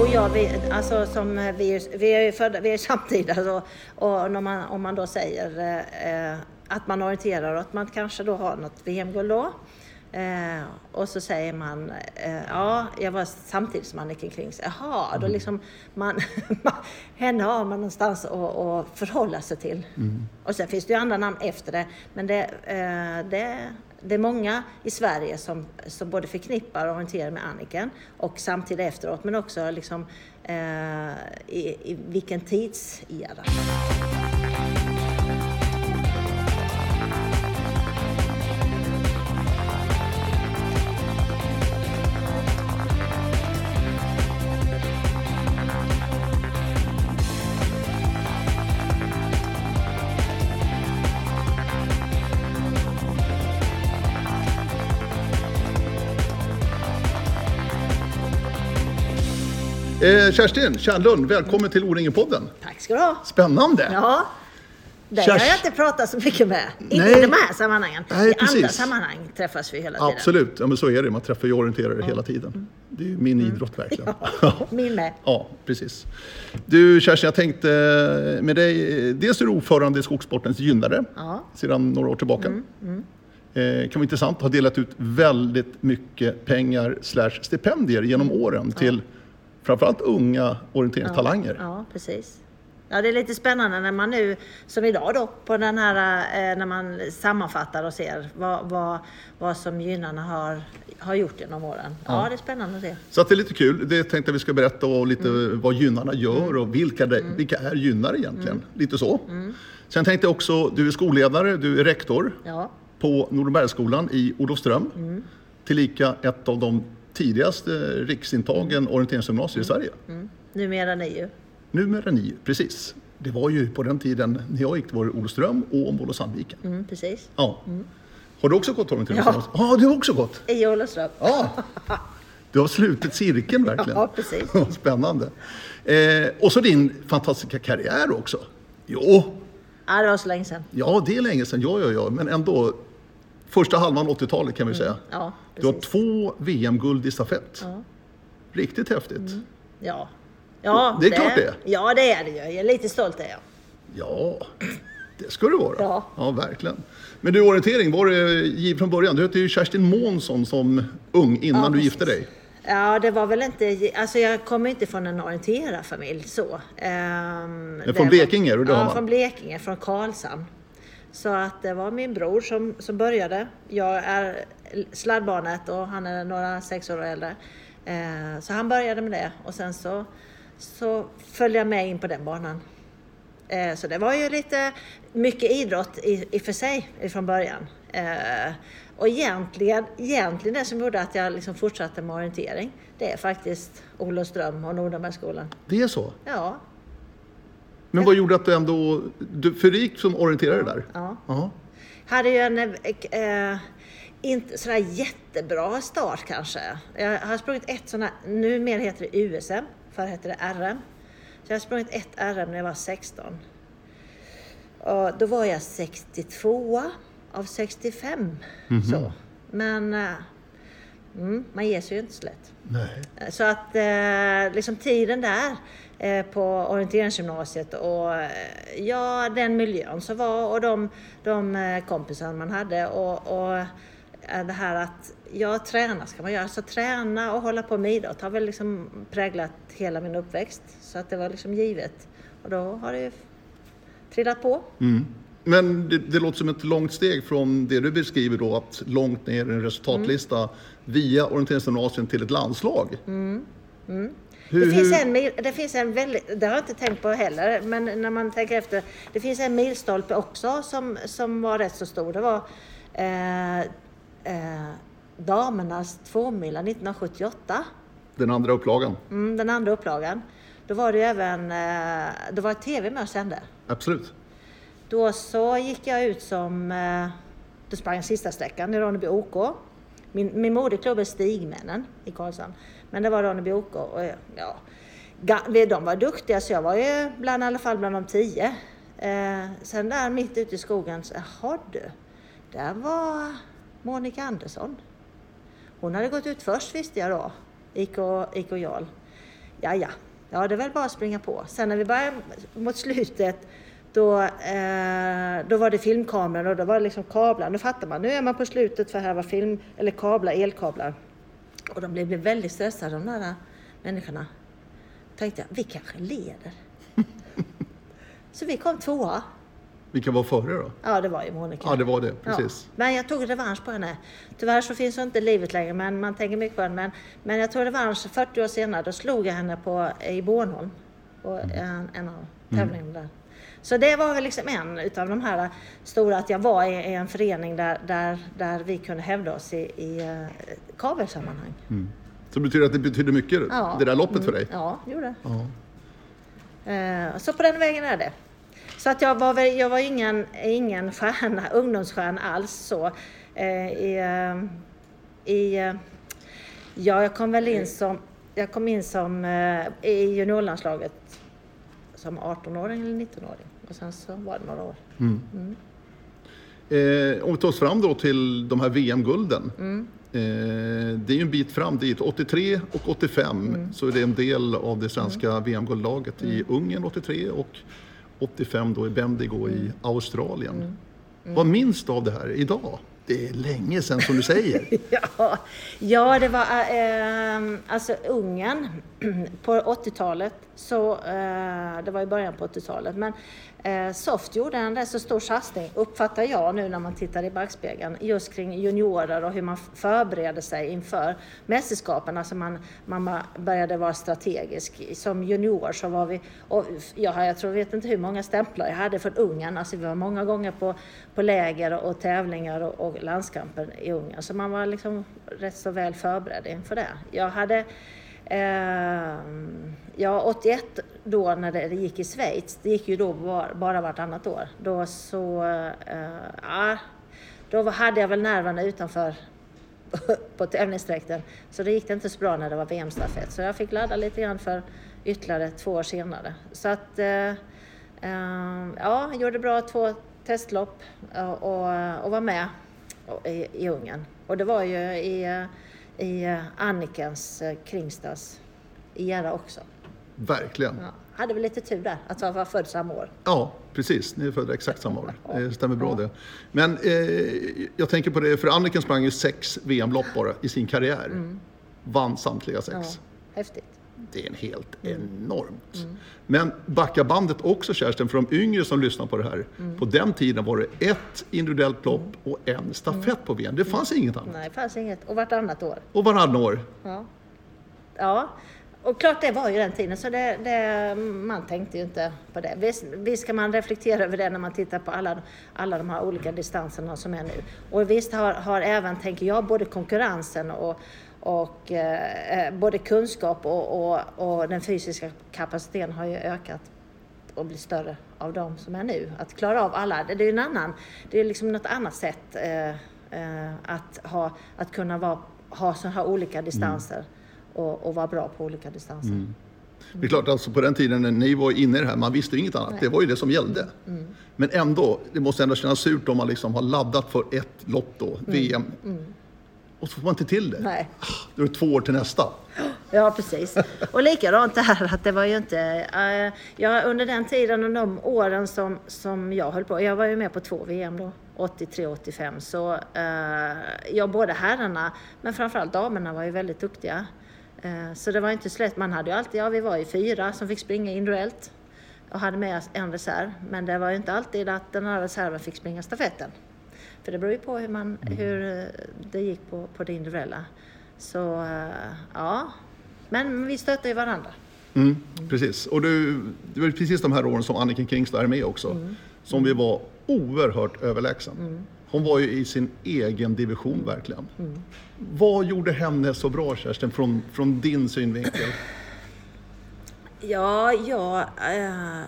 Och jag vet, alltså som vi, är- vi är födda, vi är samtida så, och när man, om man då säger eh, att man orienterar och att man kanske då har något VM-guld då. Eh, och så säger man, eh, ja, jag var samtidigt som Anniken Klings. Jaha, då liksom man, henne har man någonstans att, att förhålla sig till. Och sen finns det ju andra namn efter det, men det, eh, det, det är många i Sverige som, som både förknippar och orienterar med Anniken och samtidigt efteråt, men också liksom, eh, i, i vilken tidsera. Eh, Kerstin Kärnlund, välkommen till O-ringen-podden. Tack ska du ha! Spännande! Ja, det har jag inte pratat så mycket med. Inte Nej. i de här sammanhangen. Nej, I andra precis. sammanhang träffas vi hela tiden. Absolut, ja, men så är det. Man träffar ju orienterare hela tiden. Det är ju min idrott verkligen. Ja. Min med. ja, precis. Du Kerstin, jag tänkte med dig, dels är du ordförande i Skogssportens gynnare Ja. sedan några år tillbaka. Eh, kan vara intressant att ha delat ut väldigt mycket pengar slash stipendier genom åren till framförallt unga orienteringstalanger. Ja, precis. Ja, det är lite spännande när man nu, som idag då, på den här, eh, när man sammanfattar och ser vad, vad, vad som gynnarna har, har gjort genom åren. Ja, det är spännande att se. Så att det är lite kul. Det tänkte jag vi ska berätta och lite vad gynnarna gör och vilka, det, vilka är gynnare egentligen. Lite så. Sen tänkte jag också, du är skolledare, du är rektor Ja, på Nordenbergsskolan i Olofström. Tillika ett av de tidigaste riksintagen orienteringsgymnasier i Sverige. mm. numera ni ju. Numera ni, precis. Det var ju på den tiden när jag gick, det var det Olofström, Åmål och Sandviken. Mm, precis. Ja. Har du också gått orienteringsgymnasiet? Ja, du har också gått. I Olofström. Ja. Du har slutit cirkeln verkligen. Ja, precis. Spännande. Eh, och så din fantastiska karriär också. Jo, Ja, det var så länge sedan. ja det är länge sedan, ja, ja, ja. men ändå. Första halvan 80-talet kan vi säga. Ja, Du har två VM-guld i stafett. Ja. Riktigt häftigt. Ja. Ja, Det är klart det. Ja, det är det ju. Jag är lite stolt är jag. Ja, det ska du vara. Ja. ja, verkligen. Men du, orientering, var det från början? Du hette ju Kerstin Månsson som ung innan Ja, du gifte dig. Ja, det var väl inte... Alltså jag kommer inte från en orienterarfamilj så. Det från Blekinge, är det Ja, från Blekinge, från Karlshamn. Så att det var min bror som, som började. Jag är sladdbarnet och han är några sex år äldre. Eh, så han började med det och sen så, så följde jag med in på den banan. Eh, Så det var ju lite mycket idrott i, i för sig från början. Eh, Och egentligen, egentligen det som gjorde att jag liksom fortsatte med orientering, det är faktiskt Olofström och Nordenbergsskolan. Det är så? Ja, Men vad gjorde att du ändå... Du, för du gick som orienterare där? ja. Ja. Hade ju en, eh, inte sådär jättebra start kanske. Jag har sprungit ett sådant här, numera heter det USM, förr hette det RM. Så jag har sprungit ett RM när jag var 16. Och då var jag 62 av 65. Så. Men mm, man ger sig ju inte så lätt. Nej. Så att eh, liksom tiden där på orienteringsgymnasiet och eh, ja, den miljön som var och de, de eh, kompisar man hade och, och eh, det här att ja, träna ska man göra. Alltså träna och hålla på med idrott har väl liksom präglat hela min uppväxt. Så att det var liksom givet. Och då har det ju trillat på. Mm. Men det, det låter som ett långt steg från det du beskriver då, att långt ner i en resultatlista via orienteringsgymnasium till ett landslag. Hur, Det finns, en, mil- det finns en väldigt, det har jag inte tänkt på heller, men när man tänker efter. Det finns en milstolpe också som, som var rätt så stor. Det var eh, eh, damernas tvåmila 1978. Den andra upplagan. Mm, den andra upplagan. Då var det även, eh, då var TV med och sände. Absolut. Då så gick jag ut som, eh, då sprang jag sista sträckan i Ronneby OK. Min, min moderklubb är Stigmännen i Karlshamn. Men det var Ronneby OK och eh, ja, de var duktiga så jag var ju bland, i alla fall bland de tio. Eh, sen där mitt ute i skogen, jaha du, där var Monica Andersson. Hon hade gått ut först visste jag då, IK, IK Jarl. ja, ja, ja, det är väl bara att springa på. Sen när vi började mot slutet då, eh, då var det filmkameror och då var det liksom kablar. Nu fattar man, nu är man på slutet för här var film, eller kablar, elkablar. Och de blev väldigt stressade de där människorna. Tänkte jag, vi kanske leder. Så vi kom tvåa. Vilka var före då? Ja, det var ju Monica. Ja, det var det. Precis. Ja. Men jag tog revansch på henne. Tyvärr så finns hon inte i livet längre, men man tänker mycket på henne. Men, men jag tog revansch 40 år senare. Då slog jag henne på, i Bornholm. På en, en av tävlingarna där. Så det var väl liksom en utav de här stora, att jag var i, i en förening där, där, där vi kunde hävda oss i, i uh, kavelsammanhang. Mm. Så betyder att det betyder mycket, ja. det där loppet för dig? Mm. Ja, det gjorde det. Uh, så på den vägen är det. Så att jag var, väl, jag var ingen, ingen stjärna, ungdomsstjärna alls så. Uh, i, i, ja, jag kom väl in som, jag kom in som i juniorlandslaget som 18-åring eller 19-åring. Och sen så var det några år. Mm. Mm. Eh, om vi tar oss fram då till de här VM-gulden. Mm. Eh, det är ju en bit fram dit. 83 och 85 mm. så är det en del av det svenska. VM-guldlaget i. Ungern 83 och 85 då i Bendigo i Australien. Vad minns du av det här idag? Det är länge sedan som du säger. ja, ja, det var eh, alltså Ungern på 80-talet. Så, eh, det var i början på 80-talet. Men Eh, Soft gjorde en rätt så stor satsning, uppfattar jag nu när man tittar i backspegeln, just kring juniorer och hur man förbereder sig inför mästerskapen. Alltså man, man började vara strategisk. Som junior så var vi, och jag, jag tror, vet inte hur många stämplar jag hade från Ungern. Alltså vi var många gånger på, på läger och tävlingar och, och landskamper i Ungern. Så man var liksom rätt så väl förberedd inför det. Jag hade Eh, ja, 81 då när det, gick i Schweiz, det gick ju då bara, bara vartannat år. Då så, eh, ja, då hade jag väl nerverna utanför på tävlingsdräkten. Så det gick det inte så bra när det var VM-stafett. Så jag fick ladda lite grann för ytterligare två år senare. Så att, eh, eh ja, gjorde bra två testlopp och, och, och var med i, i Ungern. Och det var ju i eh, i eh, Annikens eh, Kringstads era också. Verkligen. Ja. Hade vi lite tur där, att jag var född samma år. Ja, precis. Ni är födda exakt samma år. Det stämmer bra det. Men eh, jag tänker på det, för Anniken sprang ju sex VM-lopp bara i sin karriär. Mm. Vann samtliga sex. Ja, häftigt det är en helt mm. enormt. Mm. Men backa bandet också Kerstin, för de yngre som lyssnar på det här. Mm. På den tiden var det ett individuellt lopp mm. och en stafett på VM. Det fanns inget annat. Nej, det fanns inget. Och vartannat år. Och varannat år. Ja. ja. Och klart det var ju den tiden, så det, det, man tänkte ju inte på det. Visst, visst kan man reflektera över det när man tittar på alla, alla de här olika distanserna som är nu. Och visst har, har även, tänker jag, både konkurrensen och, och eh, eh, både kunskap och, och, och, den fysiska kapaciteten har ju ökat och blivit större av de som är nu. Att klara av alla, det är en annan, det är liksom något annat sätt eh, eh, att, ha, att kunna vara, ha så här olika distanser mm. och, och vara bra på olika distanser. Mm. Det är klart, alltså på den tiden när ni var inne i det här, man visste inget annat. Nej. Det var ju det som gällde. Mm. Men ändå, det måste ändå kännas surt om man liksom har laddat för ett lopp då, mm. VM. Mm. Och så får man inte till det. Nej. Då är det två år till nästa. Ja, precis. Och likadant det här att det var ju inte... Uh, ja, under den tiden och de åren som, som jag höll på, jag var ju med på två VM då, 83 85, så uh, ja, både herrarna men framförallt damerna var ju väldigt duktiga. Uh, så det var inte så lätt. Man hade ju alltid, ja vi var ju fyra som fick springa individuellt och hade med en reserv. Men det var ju inte alltid att den här reserven fick springa stafetten. För det beror ju på hur, man, mm. hur eh, det gick på, på det individuella. Så eh, ja, men vi stöttar ju varandra. Mm, precis, och du, det var precis de här åren som Anniken Kingstad är med också. Mm. Som vi var oerhört överlägsen. Mm. Hon var ju i sin egen division verkligen. Mm. Vad gjorde henne så bra Kerstin, från, från din synvinkel? Ja, ja äh,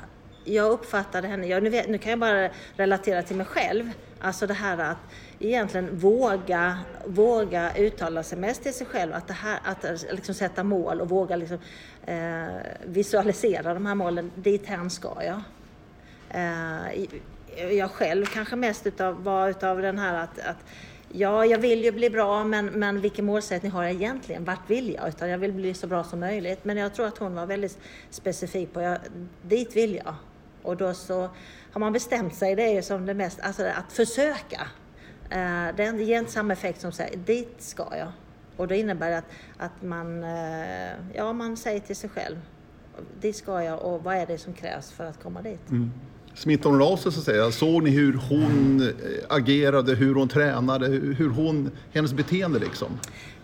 jag uppfattade henne, ja, nu, vet, nu kan jag bara relatera till mig själv. Alltså det här att egentligen våga, våga uttala sig mest till sig själv, att, det här, att liksom sätta mål och våga liksom, eh, visualisera de här målen, dit hän ska jag. Eh, jag själv kanske mest utav, var utav den här att, att Ja, jag vill ju bli bra, men, men vilken målsättning har jag egentligen? Vart vill jag? Utan jag vill bli så bra som möjligt. Men jag tror att hon var väldigt specifik på, jag, dit vill jag. Och då så har man bestämt sig, det är ju som det mest, alltså att försöka. Eh, det ger inte samma effekt som säger, dit ska jag. Och det innebär att, att man, eh, ja, man säger till sig själv, dit ska jag och vad är det som krävs för att komma dit. Mm. Smittade hon av sig så att säga? Såg ni hur hon eh, agerade, hur hon tränade, hur hon, hennes beteende liksom?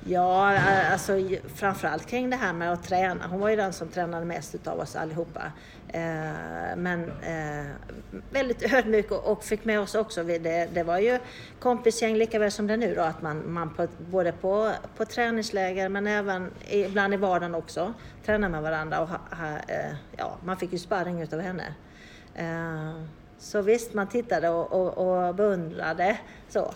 Ja, alltså framförallt kring det här med att träna. Hon var ju den som tränade mest utav oss allihopa. Eh, men eh, väldigt ödmjuk och fick med oss också. Det, var ju kompisgäng lika väl som det är nu då, att man, man på, både på, på träningsläger men även ibland i vardagen också tränar med varandra. Och eh, ja, man fick ju sparring utav henne. Så visst, man tittade och, och, och beundrade så.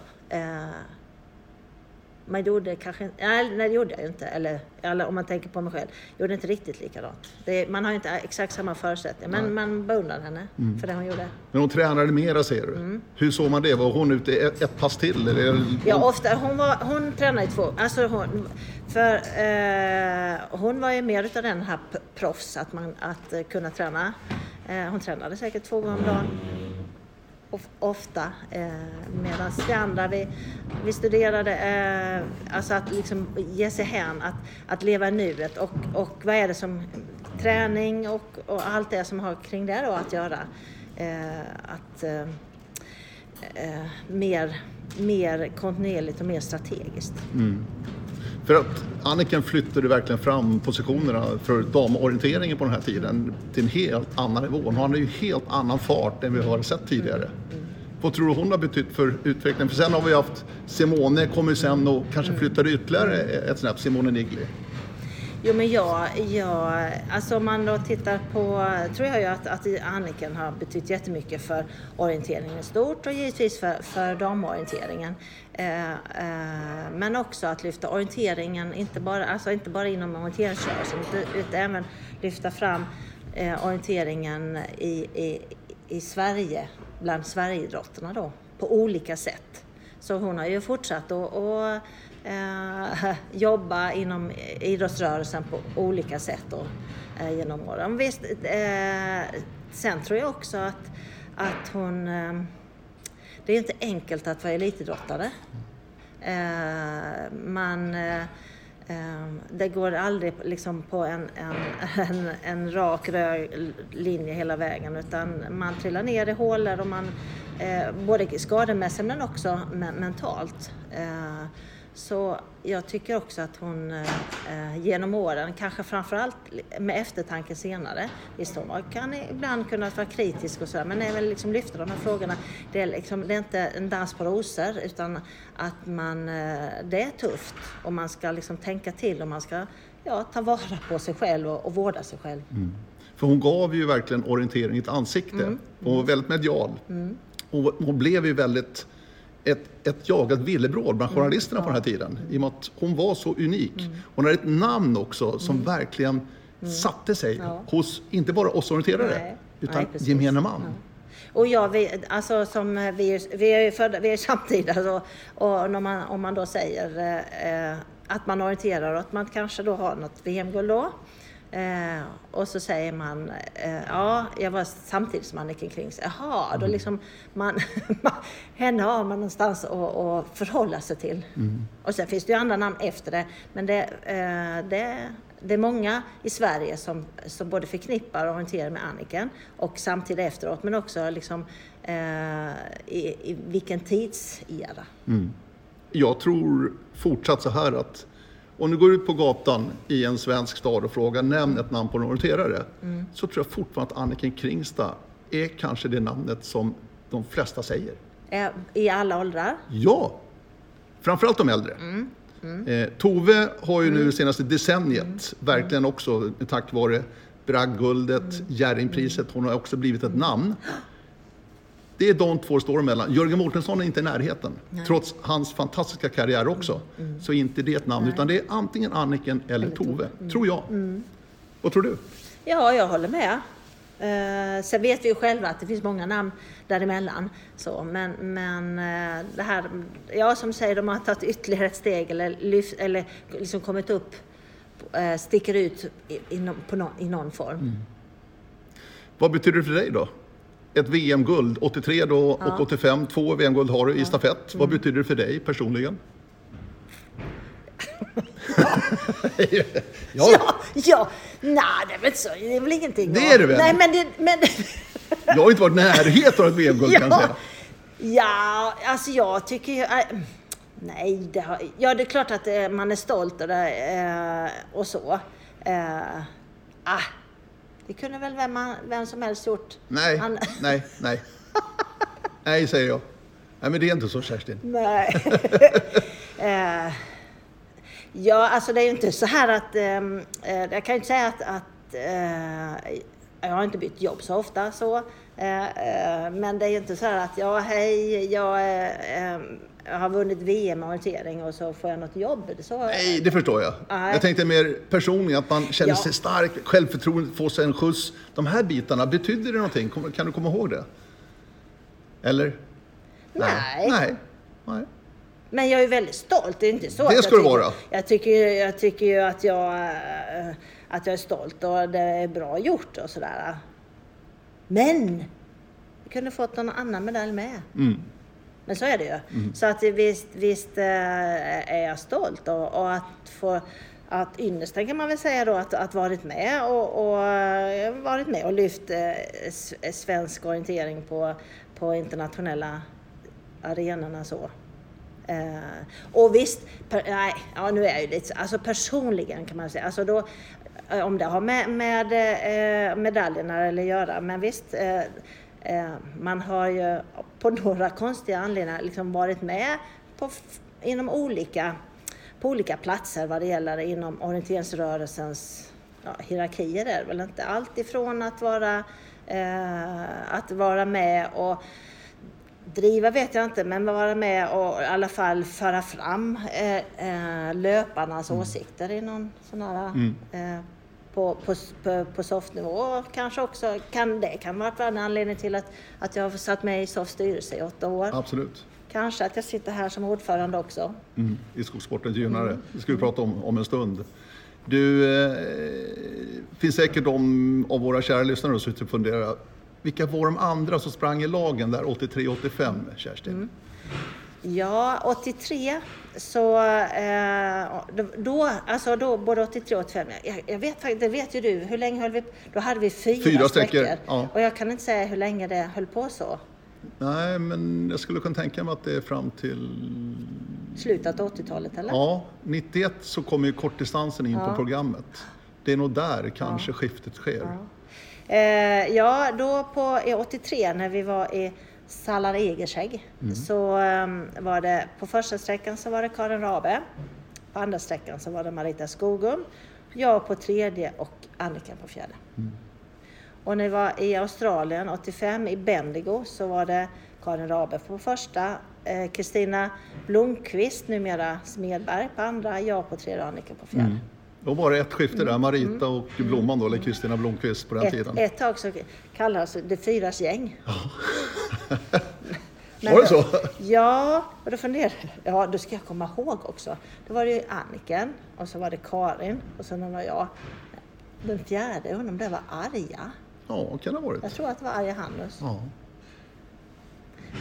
Eh, man gjorde kanske nej, nej det gjorde jag inte. Eller, eller om man tänker på mig själv, gjorde inte riktigt likadant. Det, man har ju inte exakt samma förutsättningar, men nej. man beundrade henne mm. för det hon gjorde. Men hon tränade mera säger du. Mm. Hur såg man det? Var hon ute ett, ett pass till? Eller? Ja, ofta. Hon, var, hon tränade i två. Alltså hon, för eh, hon var ju mer utav den här proffs, att, man, att uh, kunna träna. Eh, hon tränade säkert två gånger om dagen. Ofta. Eh, Medan vi andra, vi, vi studerade, eh, alltså att liksom ge sig hän, att, att leva i nuet och, och vad är det som, träning och, och allt det som har kring det då att göra. Eh, att eh, eh, mer, mer kontinuerligt och mer strategiskt. Mm. För att Anniken flyttade verkligen fram positionerna för damorienteringen på den här tiden till en helt annan nivå. Hon hade ju helt annan fart än vi har sett tidigare. Vad tror du hon har betytt för utvecklingen? För sen har vi haft Simone, kommer sen och kanske flyttade ytterligare ett snäpp, Simone Nigli. Jo men jag, jag, alltså om man då tittar på, tror jag ju att, att Anniken har betytt jättemycket för orienteringen i stort och givetvis för, för damorienteringen. Eh, eh, men också att lyfta orienteringen, inte bara, alltså inte bara inom orienteringsrörelsen utan även lyfta fram eh, orienteringen i, i, i Sverige, bland Sverigeidrotterna då, på olika sätt. Så hon har ju fortsatt att eh, jobba inom idrottsrörelsen på olika sätt då, eh, genom åren. Visst, eh, sen tror jag också att, att hon... Eh, det är inte enkelt att vara elitidrottare. Eh, man... Eh, eh det går aldrig liksom på en, en, en, en rak röd linje hela vägen utan man trillar ner i hålor och man eh, både skademässigt men också mentalt. Eh, så jag tycker också att hon eh, genom åren, kanske framförallt med eftertanke senare, visst hon kan ibland kunna vara kritisk och sådär, men även liksom lyfta de här frågorna. Det är, liksom, det är inte en dans på rosor utan att man, eh, det är tufft och man ska liksom tänka till och man ska ja, ta vara på sig själv och, och vårda sig själv. Mm. För hon gav ju verkligen orientering ett ansikte mm. och väldigt medial. Mm. Och hon blev ju väldigt ett, ett jagat villebråd bland mm. journalisterna på den här tiden. I och med att hon var så unik. Mm. Hon hade ett namn också som mm. verkligen satte sig ja. hos, inte bara oss orienterare, Nej. utan Nej, gemene man. Ja. Och ja, vi, alltså som vi, vi är ju födda, vi är samtida alltså, och när man, om man då säger eh, att man orienterar och att man kanske då har något VM-guld då. Eh, och så säger man, eh, ja, jag var samtidigt som Anniken Kling. Jaha, då mm. liksom man, henne har man någonstans att, att förhålla sig till. Mm. Och sen finns det ju andra namn efter det, men det, eh, det, det är många i Sverige som, som både förknippar och orienterar med Anniken och samtidigt efteråt, men också liksom eh, i, i vilken tidsera. Mm. Jag tror fortsatt så här att om du går ut på gatan i en svensk stad och frågar nämn ett namn på en orienterare mm. så tror jag fortfarande att Anniken Kringstad är kanske det namnet som de flesta säger. I alla åldrar? Ja! Framförallt de äldre. Mm. Mm. Eh, Tove har ju nu mm. senaste decenniet mm. verkligen också tack vare Bragdguldet, mm. Jerringpriset, hon har också blivit ett namn. Det är de två står emellan. Jörgen Mårtensson är inte i närheten. Nej. Trots hans fantastiska karriär också. Mm. mm. Så inte det ett namn. Nej. Utan det är antingen Anniken eller, eller Tove. Mm. Tror jag. Mm. Vad tror du? Ja, jag håller med. Eh, sen vet vi ju själva att det finns många namn däremellan. Så, men men eh, det här, ja som säger, de har tagit ytterligare ett steg eller, lyft, eller liksom kommit upp, eh, sticker ut i, i, på nå, i någon form. Vad betyder det för dig då? Ett VM-guld, 83 då och 85, två VM-guld har du i stafett. Vad betyder det för dig personligen? ja, Ja, ja, nej det är väl så, det är väl ingenting. Det är det väl? Nej men det, men, jag har inte varit i närheten av ett VM-guld kan jag ja, säga. ja, alltså jag tycker ju, äh, nej, det har, ja det är klart att eh, man är stolt och, det, eh, och så. Eh, ah, det kunde väl vem, vem som helst gjort. Nej, Han- nej, nej. Nej, säger jag. Nej, men det är inte så Kerstin. Nej. eh, ja, alltså det är ju inte så här att... ehm, eh, jag kan ju inte säga att... att eh, jag har inte bytt jobb så ofta så. Eh, eh, men det är ju inte så här att ja, hej, jag, eh, ehm, jag har vunnit VM i orientering och så får jag något jobb. Så, Nej, det förstår jag. Nej. Jag tänkte mer personligen, att man känner Ja. sig stark, självförtroende, får sig en skjuts. De här bitarna, betyder det någonting? Kan du komma ihåg det? Eller? Nej. Nej. Nej. Men jag är väldigt stolt. Det är inte så Det ska du tycker, vara. Jag tycker, ju- jag tycker ju att jag, eh, att jag är stolt och det är bra gjort och sådär. Men! Jag kunde fått någon annan medalj med. Mm. Men så är det ju. Så att visst, visst eh, är jag stolt och, och att få att ynnesten kan man väl säga då att, att varit med och, och eh, varit med och lyft eh, s- svensk orientering på, på internationella arenorna så. Eh, och visst, per, nej, ja nu är jag ju lite, alltså personligen kan man säga, alltså då, eh, om det har med, med eh, medaljerna eller göra, men visst, eh, eh, man har ju på några konstiga anledningar liksom varit med på, inom olika, på olika platser vad det gäller inom orienteringsrörelsens ja, hierarkier är det väl inte. Allt ifrån att vara, eh, att vara med och driva vet jag inte, men vara med och i alla fall föra fram eh, eh, löparnas åsikter i någon sån här, eh, på, på, på, på softnivå. Och kanske också kan det kan vara en anledning till att, att jag har satt med i SOFs styrelse i åtta år. Absolut. Kanske att jag sitter här som ordförande också. Mm. I Skogssportens gynnare. Det ska vi prata om om en stund. Du, eh, finns säkert de av våra kära lyssnare som sitter och funderar. Vilka var de andra som sprang i lagen där 83-85, Kerstin? Ja, 83 så eh, då- alltså då både 83 och 85. Jag, jag vet faktiskt, det vet ju du, hur länge höll vi Då hade vi fyra, Fyra sträckor. ja. Och jag kan inte säga hur länge det höll på så. Nej, men jag skulle kunna tänka mig att det är fram till... Slutet av 80-talet eller? Ja, 91 så kommer ju kortdistansen in på programmet. Det är nog där kanske skiftet sker. Eh, ja, då på i 83 när vi var i Sallar Egersägg så eh, var det på första sträckan så var det Karin Rabe. På andra sträckan så var det Marita Skogum. Jag på tredje och Annika på fjärde. Och när vi var i Australien 85 i Bendigo så var det Karin Rabe på första, eh, Kristina Blomqvist, numera Smedberg på andra, jag på tredje och Annika på fjärde. Då var ett skifte där, Marita och Blomman då, eller Kristina Blomqvist på den Ett, tiden. ett tag så kallades det Fyras gäng. Men Var det då- så? Ja, och då funderade jag, ja då ska jag komma ihåg också. Då var det ju Anniken och så var det Karin och sen var jag. Den fjärde, jag undrar om det var Arja. Ja, kan det ha varit. Jag tror att det var Arja Hannus. Ja.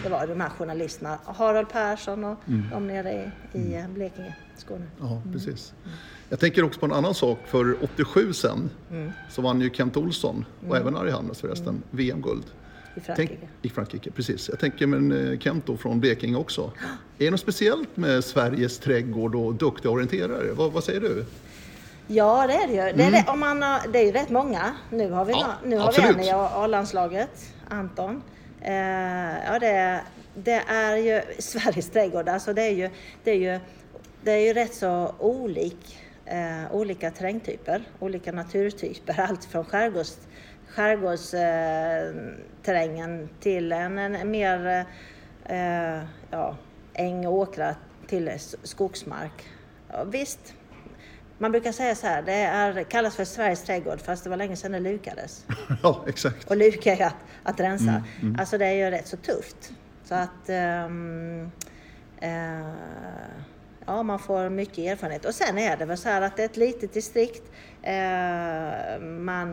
Det var de här journalisterna, Harald Persson och Mm. de nere i, i Blekinge, Skåne. Ja, precis. Jag tänker också på en annan sak. För 87 sen så vann ju Kent Olsson, och även Ari Hannes förresten, VM-guld. I Frankrike. Tänk, I Frankrike, precis. Jag tänker med eh, Kent då från Blekinge också. Är det något speciellt med Sveriges trädgård och duktiga orienterare? Vad, vad säger du? Ja, det är det ju. Det är, det, om man har, det är ju rätt många. Nu har vi, Mm. Ja, nu har vi en i A-landslaget, Anton. Eh, ja, det, det är ju Sveriges trädgård. Alltså det, är ju, det, är ju, det är ju rätt så olik, eh, olika terrängtyper, olika naturtyper. Allt från skärgårds, skärgårdsterrängen eh, till en, en mer eh, ja, äng och åkrar till skogsmark. Ja, visst, man brukar säga så här, det är, kallas för Sveriges trädgård fast det var länge sedan det lukades. Ja, exakt. Och luka är att, att rensa. Alltså det är ju rätt så tufft. Så att ehm, eh, ja, man får mycket erfarenhet. Och sen är det väl så här att det är ett litet distrikt. Eh, man,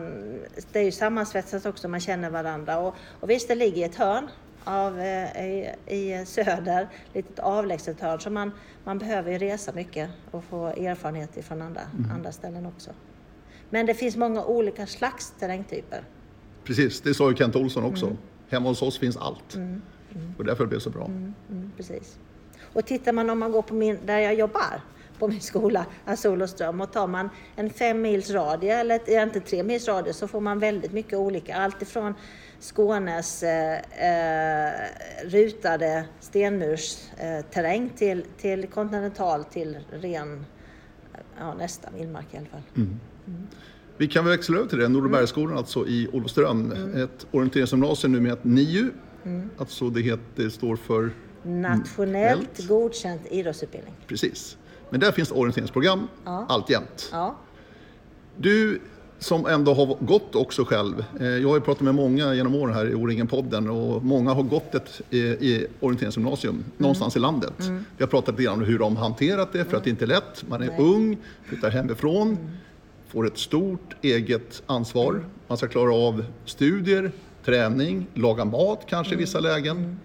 det är ju sammansvetsat också, man känner varandra. Och, och visst, det ligger i ett hörn av, eh, i, i söder, litet avlägset hörn. Så man, man behöver ju resa mycket och få erfarenhet från andra, andra ställen också. Men det finns många olika slags terrängtyper. Precis, det sa ju Kent Olsson också. Hemma hos oss finns allt. Och därför det blev så bra. Mm, precis. Och tittar man om man går på min, där jag jobbar, på min skola, Olofström, och tar man en fem mils radie, eller egentligen tre mils radie, så får man väldigt mycket olika. Allt ifrån Skånes eh, eh, rutade stenmursterräng eh, terräng till, till kontinental till ren, ja nästan vildmark i alla fall. Vi kan väl växla över till det. Norbergsskolan alltså i Olofström. Ett orienteringsgymnasium nu med ett NIU. Alltså det, heter, det står för Nationellt Nationellt. godkänt idrottsutbildning. Precis. Men där finns orienteringsprogram Ja. alltjämt. Ja. Du som ändå har gått också själv. eh, Jag har ju pratat med många genom åren här i O-ringen-podden och många har gått ett eh, i orienteringsgymnasium någonstans i landet. Vi har pratat lite grann om hur de hanterat det för att det inte är lätt. Man är Nej. ung, flyttar hemifrån, får ett stort eget ansvar. Man ska klara av studier, träning, laga mat kanske i vissa lägen.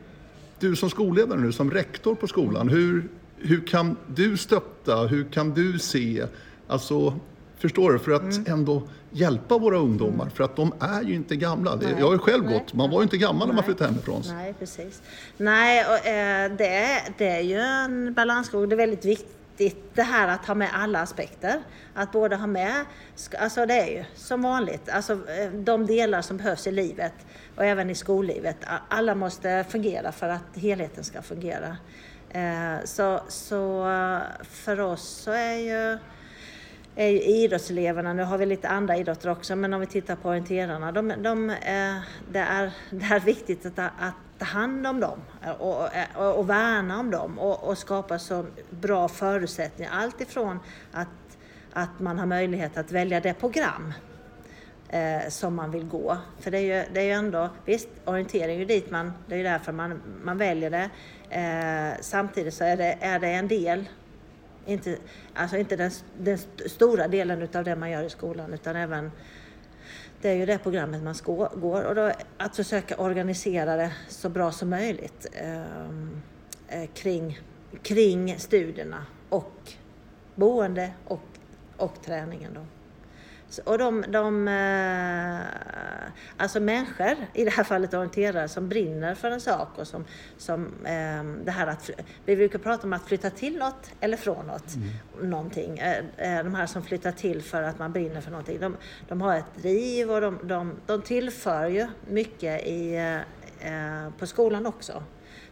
Du som skolledare nu, som rektor på skolan, hur, hur kan du stötta? Hur kan du se? Alltså, förstår du? För att ändå hjälpa våra ungdomar, för att de är ju inte gamla. Nej. jag har ju själv Nej. gått, man var ju inte gammal när man Nej. flyttade hemifrån. Nej, precis. Nej, och, eh, det, det är ju en balansgång. Det är väldigt viktigt det här att ha med alla aspekter. Att både ha med, alltså det är ju som vanligt, alltså eh, de delar som behövs i livet och även i skollivet. Alla måste fungera för att helheten ska fungera. Eh, så, så för oss så är ju är ju idrottseleverna, nu har vi lite andra idrotter också, men om vi tittar på orienterarna, de, de, eh, det, är, det är viktigt att, ta- att ta hand om dem eh, och, och, och värna om dem och, och skapa så bra förutsättningar. Allt ifrån att, att man har möjlighet att välja det program eh, som man vill gå. För det är ju, det är ju ändå, visst orientering är ju dit man, det är ju därför man, man väljer det. Eh, samtidigt så är det, är det en del inte, alltså inte den, den stora delen utav det man gör i skolan utan även det är ju det programmet man ska, går och då att försöka organisera det så bra som möjligt eh, eh kring, kring studierna och boende och, och träningen. Då. Och de, de eh, alltså människor, i det här fallet orienterare, som brinner för en sak och som, som eh, det här att, vi brukar prata om att flytta till något eller från något, någonting. Eh, eh, De här som flyttar till för att man brinner för någonting, de, de har ett driv och de, de, de tillför ju mycket i, på skolan också.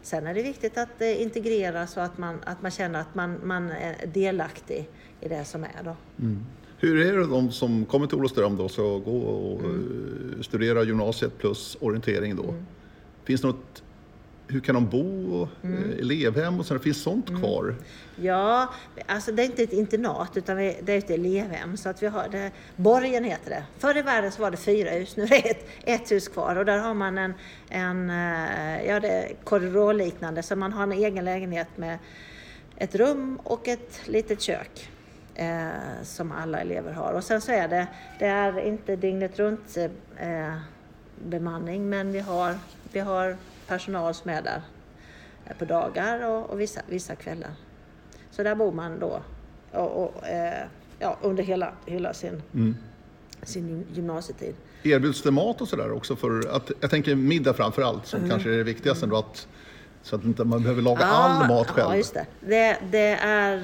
Sen är det viktigt att det integreras så att man, att man känner att man, man är delaktig i det som är då. Hur är det de som kommer till Olofström då, ska gå och Mm. eh, studera gymnasiet plus orientering då? Finns det något, hur kan de bo? Mm. Eh, Elevhem och sådär, finns sånt kvar? Ja, alltså det är inte ett internat utan det är ett elevhem. Så att vi har det, Borgen heter det. Förr i världen så var det fyra hus, nu är det ett, ett hus kvar och där har man en, en eh, ja, det korridorliknande så man har en egen lägenhet med ett rum och ett litet kök. Eh, som alla elever har. Och sen så är det, det är inte dygnet runt eh, bemanning men vi har, vi har personal som är där eh, på dagar och, och vissa, vissa kvällar. Så där bor man då och, och, eh, ja, under hela, hela sin, sin gymnasietid. Erbjuds det mat och sådär också? För att, jag tänker middag framför allt, som Mm. kanske är det viktigaste ändå, att, så att inte man behöver laga all mat själv. Ja, just det. Det, det är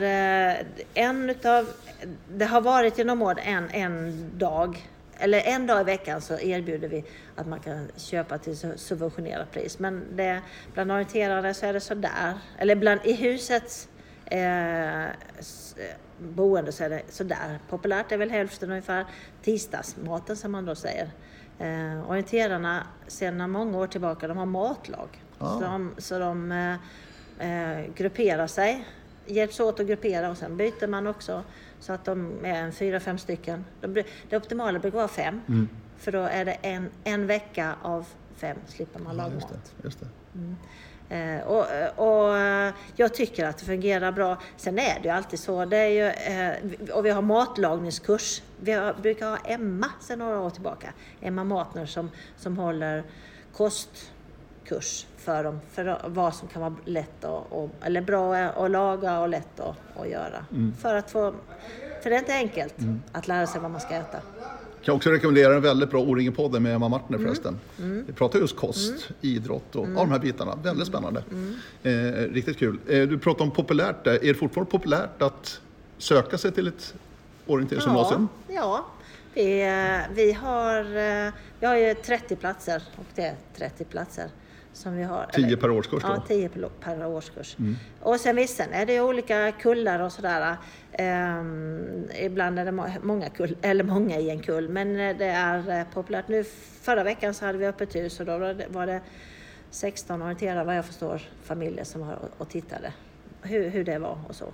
eh, en utav... Det har varit genom år en, en dag, eller en dag i veckan så erbjuder vi att man kan köpa till su- subventionerat pris. Men det, bland orienterare så är det sådär. Eller bland, i husets eh, boende så är det sådär. Populärt är väl hälften ungefär tisdagsmaten som man då säger. Eh, orienterarna sedan många år tillbaka, de har matlag. Ah. Så de, så de eh, eh, grupperar sig hjälps åt att gruppera och sen byter man också så att de är en fyra, fem stycken. De, det optimala brukar vara fem. Mm. För då är det en, en vecka av fem slipper man laga Just det, just det. Eh, och, och eh, jag tycker att det fungerar bra. Sen är det ju alltid så, det är ju, eh, och vi har matlagningskurs. Vi har, brukar ha Emma sedan några år tillbaka. Emma Matner som, som håller kostkurs för dem, för vad som kan vara lätt och, och, eller bra att laga och lätt att, att göra. För att få, för det är inte enkelt att lära sig vad man ska äta. Kan också rekommendera en väldigt bra O-ringen-podden med Emma Martner förresten. Vi pratar just kost, idrott och alla de här bitarna. Väldigt spännande. Eh, riktigt kul. Eh, du pratar om populärt där. Är det fortfarande populärt att söka sig till ett orienteringsgymnasium? Ja, ja. Vi, eh, vi, har, eh, vi har ju 30 platser och det är 30 platser som vi har. 10 eller- per årskurs då? Ja, 10 per, per årskurs. Och sen visst, sen är det olika kullar och sådär. Ehm, ibland är det må- många, kull, eller många i en kull, men det är eh, populärt. Nu förra veckan så hade vi öppet hus och då var det, var det 16 orienterade, vad jag förstår, familjer som var och, och tittade hur, hur det var och så.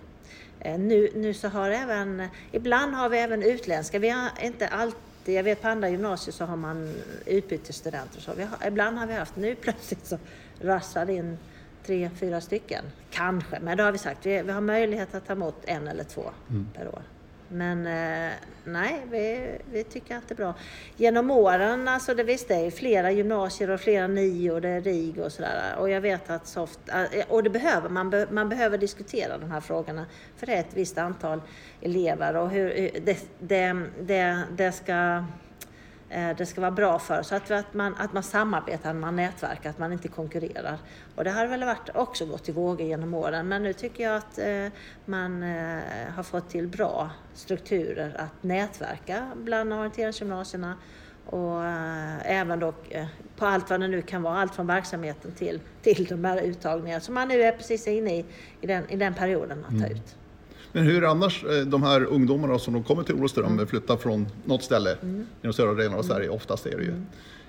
Eh, Nu, nu så har även, ibland har vi även utländska, vi har inte alltid, jag vet på andra gymnasier så har man utbytesstudenter så. Vi har, ibland har vi haft, nu plötsligt så rasslar det in tre, fyra stycken. Kanske, men då har vi sagt vi, vi har möjlighet att ta emot en eller två per år. Men eh, nej, vi, vi tycker att det är bra. Genom åren, alltså det visst det är flera gymnasier och flera nio och det är RIG och sådär. Och jag vet att soft, eh, och det behöver man, be, man behöver diskutera de här frågorna. För det är ett visst antal elever och hur eh, det, det, det, det ska det ska vara bra för. Så att, att, man, att man samarbetar, att man nätverkar, att man inte konkurrerar. Och det har väl varit också gått i vågor genom åren. Men nu tycker jag att eh, man eh, har fått till bra strukturer att nätverka bland orienteringsgymnasierna. Och eh, även då eh, på allt vad det nu kan vara, allt från verksamheten till, till de här uttagningarna som man nu är precis inne i, i den, i den perioden att ta ut. Men hur är annars eh, de här ungdomarna som de kommer till Olofström, flyttar från något ställe i de södra delarna av Sverige, oftast är det ju.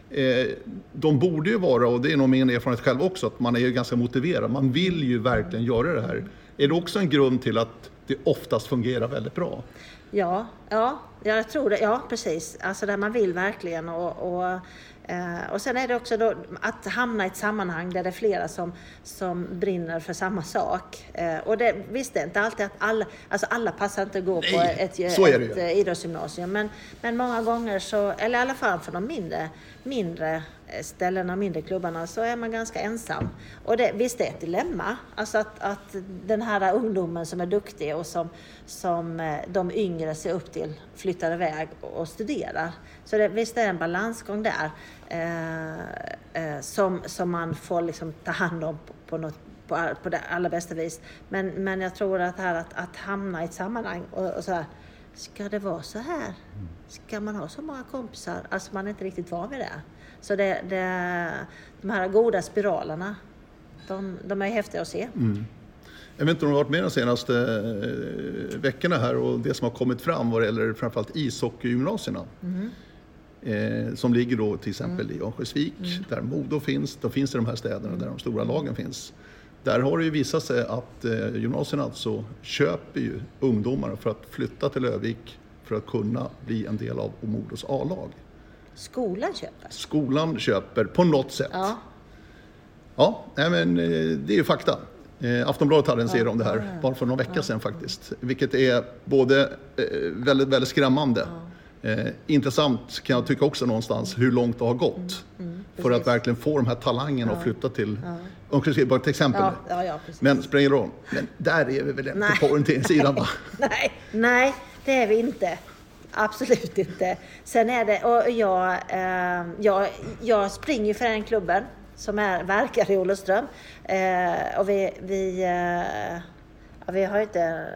Eh, De borde ju vara, och det är nog min erfarenhet själv också, att man är ju ganska motiverad. Man vill ju verkligen göra det här. Är det också en grund till att det oftast fungerar väldigt bra? Ja, ja, jag tror det. Ja, precis. Alltså där man vill verkligen. Och, och, eh, och sen är det också då att hamna i ett sammanhang där det är flera som, som brinner för samma sak. Eh, och det, visst, det är inte alltid att alla, alltså alla passar inte att gå på Nej, ett, är det ett ju. eh, idrottsgymnasium. Men, men många gånger så, eller i alla fall för de mindre, mindre ställena, mindre klubbarna, så är man ganska ensam. Och det, visst det är ett dilemma. Alltså att, att den här ungdomen som är duktig och som, som de yngre ser upp till flyttar iväg och studerar. Så det, visst är det en balansgång där eh, eh, som, som man får liksom ta hand om på, på, något, på, all- på det allra bästa vis. Men, men jag tror att, här, att, att hamna i ett sammanhang och, och så här, Ska det vara så här? Ska man ha så många kompisar? Alltså man är inte riktigt van vid det. Så det, det, de här goda spiralerna, de, de är häftiga att se. Jag vet inte om du har varit med de senaste eh, veckorna här och det som har kommit fram vad det gäller framförallt ishockeygymnasierna. Eh, som ligger då till exempel i Örnsköldsvik, där Modo finns, de finns i de här städerna där de stora lagen finns. Där har det ju visat sig att eh, gymnasierna alltså köper ju ungdomar för att flytta till Övik för att kunna bli en del av Modos A-lag. Skolan köper. Skolan köper på något sätt. Ja, Ja, nej men eh, det är ju fakta. Eh, Aftonbladet hade en serie om det här bara för några veckor sedan faktiskt. Vilket är både eh, väldigt, väldigt skrämmande. Eh, intressant kan jag tycka också någonstans hur långt det har gått. för att verkligen få de här talangerna att flytta till Örnsköldsvik, bara ett exempel. ja, ja, ja. Men spelar ingen roll. Men där är vi väl inte Nej. på orienteringssidan va? Nej, nej, det är vi inte. Absolut inte. Sen är det, och jag, eh, jag, jag springer för den klubben som är, verkar i Olofström. Eh, och vi, vi, eh, ja, vi har inte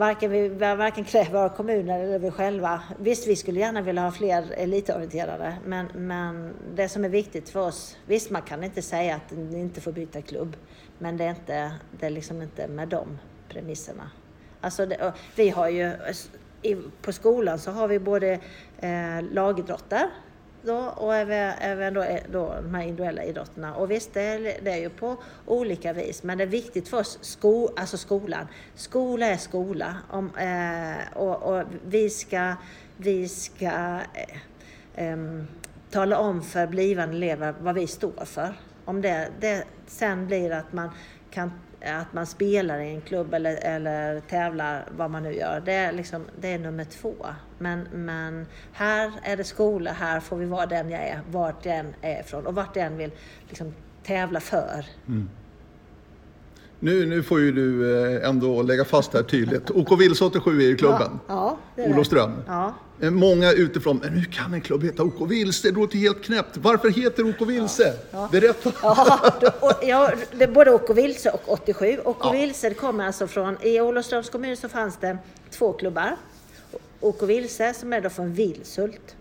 Varken, vi varken kräver av kommuner eller vi själva. Visst, vi skulle gärna vilja ha fler elitorienterade, men, men det som är viktigt för oss, visst man kan inte säga att ni inte får byta klubb, men det är, inte, det är liksom inte med de premisserna. Alltså det, vi har ju, i, på skolan så har vi både eh, lagidrotter då och även, även då, eh, då de här individuella idrotterna. Och visst, det är, det är ju på olika vis, men det är viktigt för oss, sko, alltså skolan. Skola är skola om, eh, och, och, vi ska, vi ska eh, eh, tala om för blivande elever vad vi står för. Om det, det sen blir att man kan att man spelar i en klubb eller, eller tävlar, vad man nu gör, det är, liksom, det är nummer två. Men, men här är det skola, här får vi vara den jag är, vart jag än är ifrån och vart jag än vill liksom, tävla för. Mm. Nu, nu får ju du eh, ändå lägga fast det här tydligt. OK Vilse 87 är ju klubben. Ja, ja, Olofström. Ja. Eh, många utifrån, men hur kan en klubb heta OK Vilse? Det låter helt knäppt. Varför heter OK Vilse? Ja. Berätta. Ja, ja, det både OK Vilse och 87. OK ja. Vilse kommer alltså från, i Olofströms kommun så fanns det två klubbar. OK Vilse som är då från Vilshult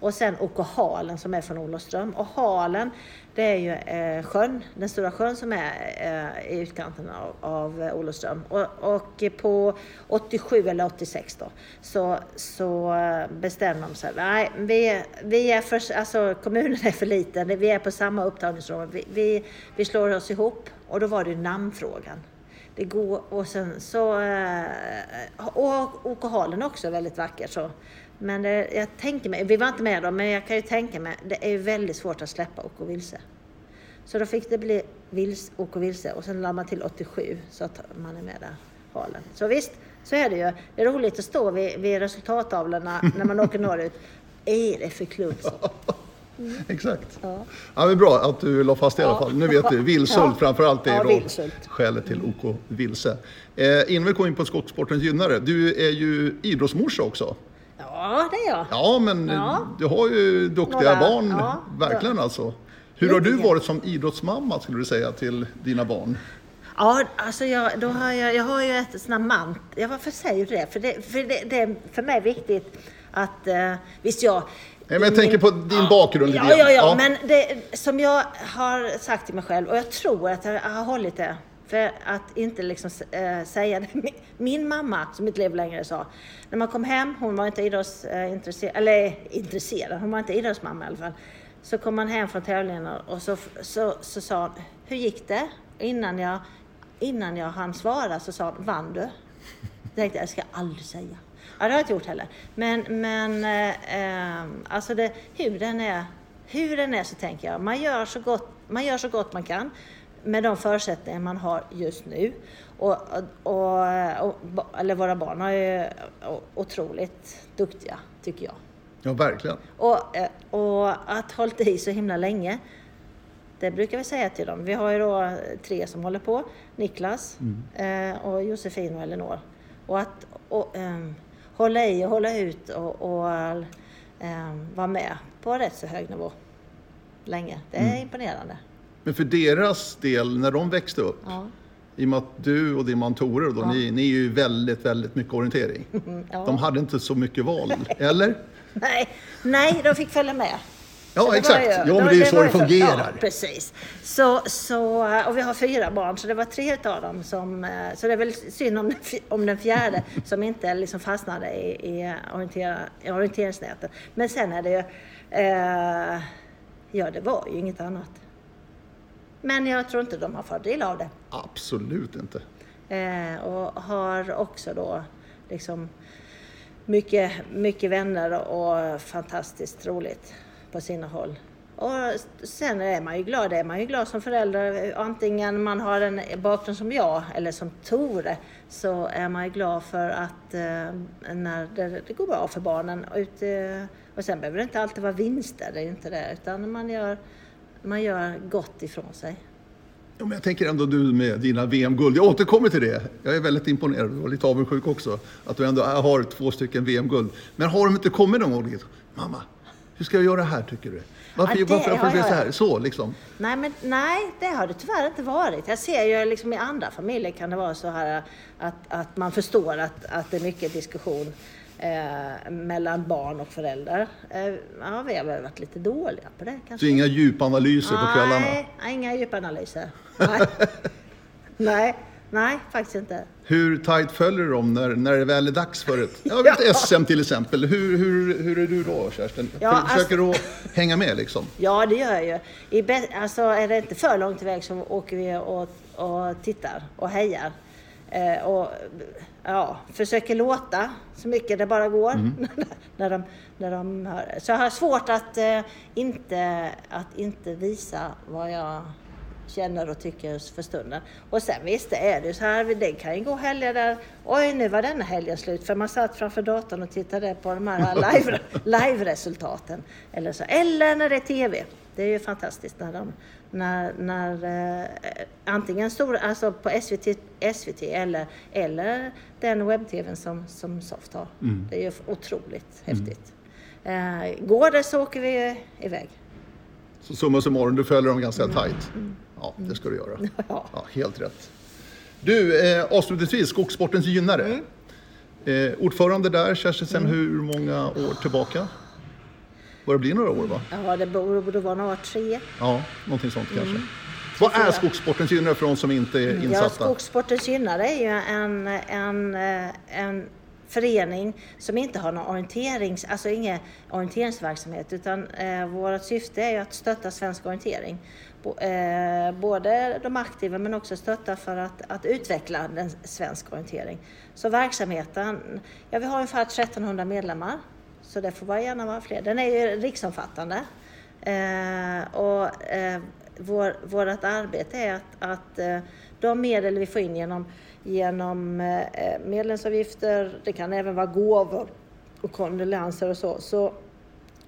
och sen OK Halen som är från Olofström. Och Halen, det är ju eh, sjön, den stora sjön som är eh, i utkanten av, av Olofström. Och, och, på 87 eller 86 då, så, så eh, bestämde de sig, nej, vi, vi är för, alltså kommunen är för liten, vi är på samma upptagningsområde, vi, vi, vi slår oss ihop. Och då var det namnfrågan. Det går, och sen så, eh, och OK Halen också väldigt vackert så. Men det, jag tänker mig, vi var inte med då, men jag kan ju tänka mig, det är väldigt svårt att släppa OK vilse. Så då fick det bli vils, OK vilse och sen la man till 87 så att man är med där, halen. Så visst, så är det ju. Det är roligt att stå vid, vid resultattavlorna när man åker norrut. Är det för klubb? Mm. Exakt. Ja. ja, men bra att du la fast det i alla fall. Nu vet du, Vilshult ja. framförallt är ja, skälet till OK Vilse. Eh, innan vi går in på skottsportens gynnare, du är ju idrottsmorsa också. Ja, det är jag. Ja, men ja. du har ju duktiga Några, barn, ja, verkligen alltså. Hur har du varit som idrottsmamma, skulle du säga, till dina barn? Ja, alltså jag, då har jag, jag har ju ett sånt mant... Ja, varför säger du det? För det, för det, det är för mig viktigt att... Eh, visst, jag... Nej, men jag min, tänker på din ja, bakgrund ja, ja, ja, ja, men det, som jag har sagt till mig själv, och jag tror att jag har hållit det för att inte liksom, äh, säga det. Min mamma, som inte lever längre, sa när man kom hem, hon var inte idrottsintresserad, eh, eller intresserad, hon var inte idrottsmamma i alla fall. Så kom man hem från tävlingarna och så, så, så sa hon, hur gick det? Innan jag, innan jag hann svara så sa hon, vann du? Jag tänkte, jag ska aldrig säga. Ja, det har jag inte gjort heller. Men, men eh, ehm, alltså det, hur, den är, hur den är så tänker jag, man gör så gott man, gör så gott man kan med de förutsättningar man har just nu. Och, och, och, eller våra barn är otroligt duktiga, tycker jag. Ja, verkligen. Och, och att hållit i så himla länge, det brukar vi säga till dem. Vi har ju då tre som håller på. Niklas, mm. eh, och Josefin och Elinor. Och att och, um, hålla i och hålla ut och, och um, vara med på rätt så hög nivå länge. Det är mm. imponerande. Men för deras del, när de växte upp, ja. i och med att du och din man Tore, då, ja. ni, ni är ju väldigt, väldigt mycket orientering. Ja. De hade inte så mycket val, eller? Nej, nej, de fick följa med. Ja, exakt. Ju, ja, men det är ju så det fungerar. Ja, precis. Så, så, och vi har fyra barn, så det var tre av dem som... Eh, så det är väl synd om, om den fjärde som inte liksom fastnade i, i, orientera, i orienteringsnätet. Men sen är det ju... Eh, ja, det var ju inget annat. Men jag tror inte de har fördel av det. Absolut inte. Eh, och har också då liksom mycket, mycket vänner och fantastiskt roligt på sina håll. Och sen är man ju glad, är man ju glad som förälder, antingen man har en bakgrund som jag eller som Tore, så är man ju glad för att eh, när det, det, går bra för barnen. Och, eh, och sen behöver det inte alltid vara vinster, det är inte det, utan man gör man gör gott ifrån sig. Ja, men jag tänker ändå du med dina VM-guld. Jag återkommer till det. Jag är väldigt imponerad och lite avundsjuk också. Att du ändå har två stycken VM-guld. Men har de inte kommit någon gång? Mamma, hur ska jag göra här tycker du? Varför, ja, det, varför, varför ja, ja, så här? Så liksom? Nej, men, nej, det har det tyvärr inte varit. Jag ser ju liksom i andra familjer kan det vara så här att, att man förstår att, att det är mycket diskussion eh, mellan barn och föräldrar. Eh, ja, vi har väl varit lite dåliga på det kanske. Så inga djupanalyser på kvällarna? Nej, inga djupanalyser. Nej. nej. Nej, faktiskt inte. Hur tajt följer du dem när, när det väl är dags för ett, jag vet, Ja. SM till exempel? Hur, hur, hur är du då Kerstin? Ja, Försöker du hänga med liksom? Ja, det gör jag ju. I be- alltså, är det inte för långt iväg så åker vi och, och tittar och hejar. Eh, och ja, försöker låta så mycket det bara går. när de, när de hör. Så jag har svårt att, eh, inte, att inte visa vad jag känner och tycker för stunden. Och sen visst, det är det så här, det kan ju gå helger där, oj nu var denna helgen slut, för man satt framför datorn och tittade på de här live, live-resultaten. Eller, så. eller när det är TV. Det är ju fantastiskt när de, när, när eh, antingen stor, alltså på SVT, SVT eller, eller den webb-tvn som, som Soft har. Det är ju otroligt häftigt. Eh, går det så åker vi iväg. Så summa summarum, du följer dem ganska tajt? Ja, det ska du göra. Ja. Ja, helt rätt. Du, eh, avslutningsvis, Skogssportens gynnare. Eh, ordförande där, Kerstin, sedan hur många år tillbaka? Vad det blir några år va? Ja, det borde vara några tre. Ja, någonting sånt kanske. Vad är. Skogssportens gynnare för de som inte är Ja, insatta? Skogssportens gynnare är ju en, en, eh, en förening som inte har någon orienterings, alltså ingen orienteringsverksamhet utan eh, vårt syfte är ju att stötta svensk orientering. Bo, eh, både de aktiva men också stötta för att, att utveckla den svensk orientering. Så verksamheten, ja vi har ungefär 1300 medlemmar så det får gärna vara fler. Den är ju riksomfattande. Eh, och eh, vår, vårt arbete är att, att eh, de medel vi får in genom, genom eh, medlemsavgifter, det kan även vara gåvor och kondolenser och så, så,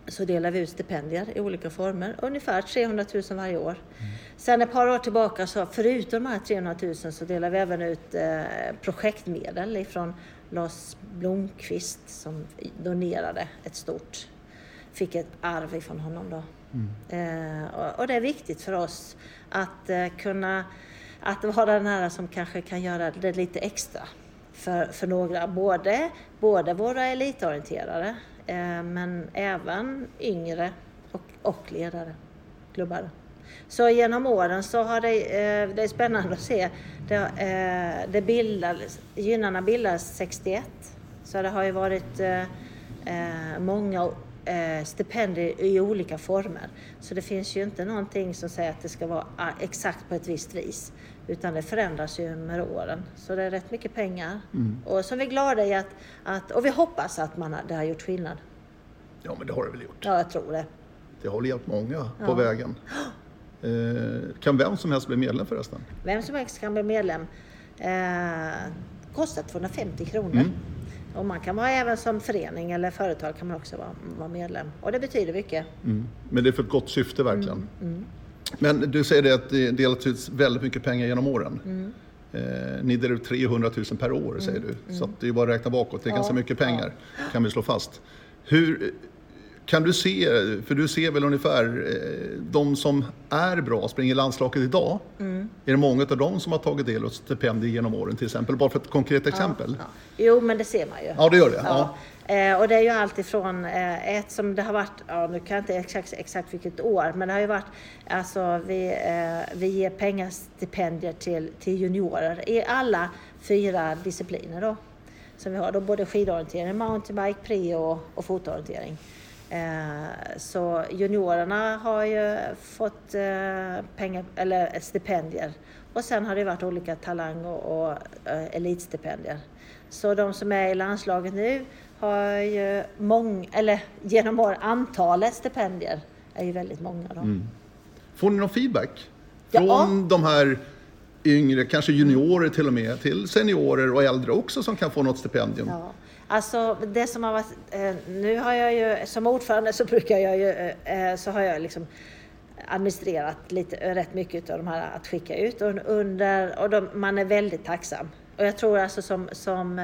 så delar vi ut stipendier i olika former, ungefär 300 000 varje år. Sen ett par år tillbaka, så förutom de här 300 000, så delar vi även ut eh, projektmedel ifrån Lars Blomqvist som donerade ett stort, fick ett arv ifrån honom då. Eh, och, och det är viktigt för oss att eh, kunna, att vara den här som kanske kan göra det lite extra för, för några, både, både våra elitorienterare eh, men även yngre och, och ledare, klubbar. Så genom åren så har det, eh, det är spännande att se, det, eh, det bildades, Gynnarna bildades 61 så det har ju varit eh, eh, många eh, stipendier i olika former. Så det finns ju inte någonting som säger att det ska vara ah, exakt på ett visst vis. Utan det förändras ju med åren. Så det är rätt mycket pengar. Och så är vi glada i att, att och vi hoppas att man har, det har gjort skillnad. Ja, men det har det väl gjort. Ja, jag tror det. Det har hjälpt många på Ja. vägen. Eh, kan vem som helst bli medlem förresten? Vem som helst kan bli medlem. Eh, kostar 250 kronor. Mm. Och man kan vara även som förening eller företag kan man också vara, vara medlem. Och det betyder mycket. Mm. Men det är för ett gott syfte verkligen. Mm, Men du säger det att det delas ut väldigt mycket pengar genom åren. Mm. Eh, ni delar ut 300 000 per år säger du. Så det är bara att räkna bakåt. Det är Ja, ganska mycket pengar kan vi slå fast. Hur, kan du se, för du ser väl ungefär eh, de som är bra, springer landslaget idag. Mm. Är det många av dem som har tagit del av stipendier genom åren till exempel? Bara för ett konkret exempel. Ja. Jo, men det ser man ju. Ja, det gör det. Ja. Eh, och det är ju allt ifrån eh, ett som det har varit, ja, nu kan jag inte exakt, exakt vilket år, men det har ju varit, alltså vi, eh, vi ger pengastipendier till, till juniorer i alla fyra discipliner då. Som vi har då både skidorientering, mountainbike, pre och, och fotorientering. Eh, så juniorerna har ju fått eh, pengar, eller stipendier. Och sen har det varit olika talang och, och eh, elitstipendier. Så de som är i landslaget nu har ju många, eller genom år, antalet stipendier är ju väldigt många. Då. Får ni någon feedback? Ja. Från de här yngre, kanske juniorer till och med, till seniorer och äldre också som kan få något stipendium? Ja. Alltså det som har varit, eh, nu har jag ju som ordförande så brukar jag ju, eh, eh, så har jag liksom administrerat lite, rätt mycket av de här att skicka ut och under, och de, man är väldigt tacksam. Och jag tror alltså som, som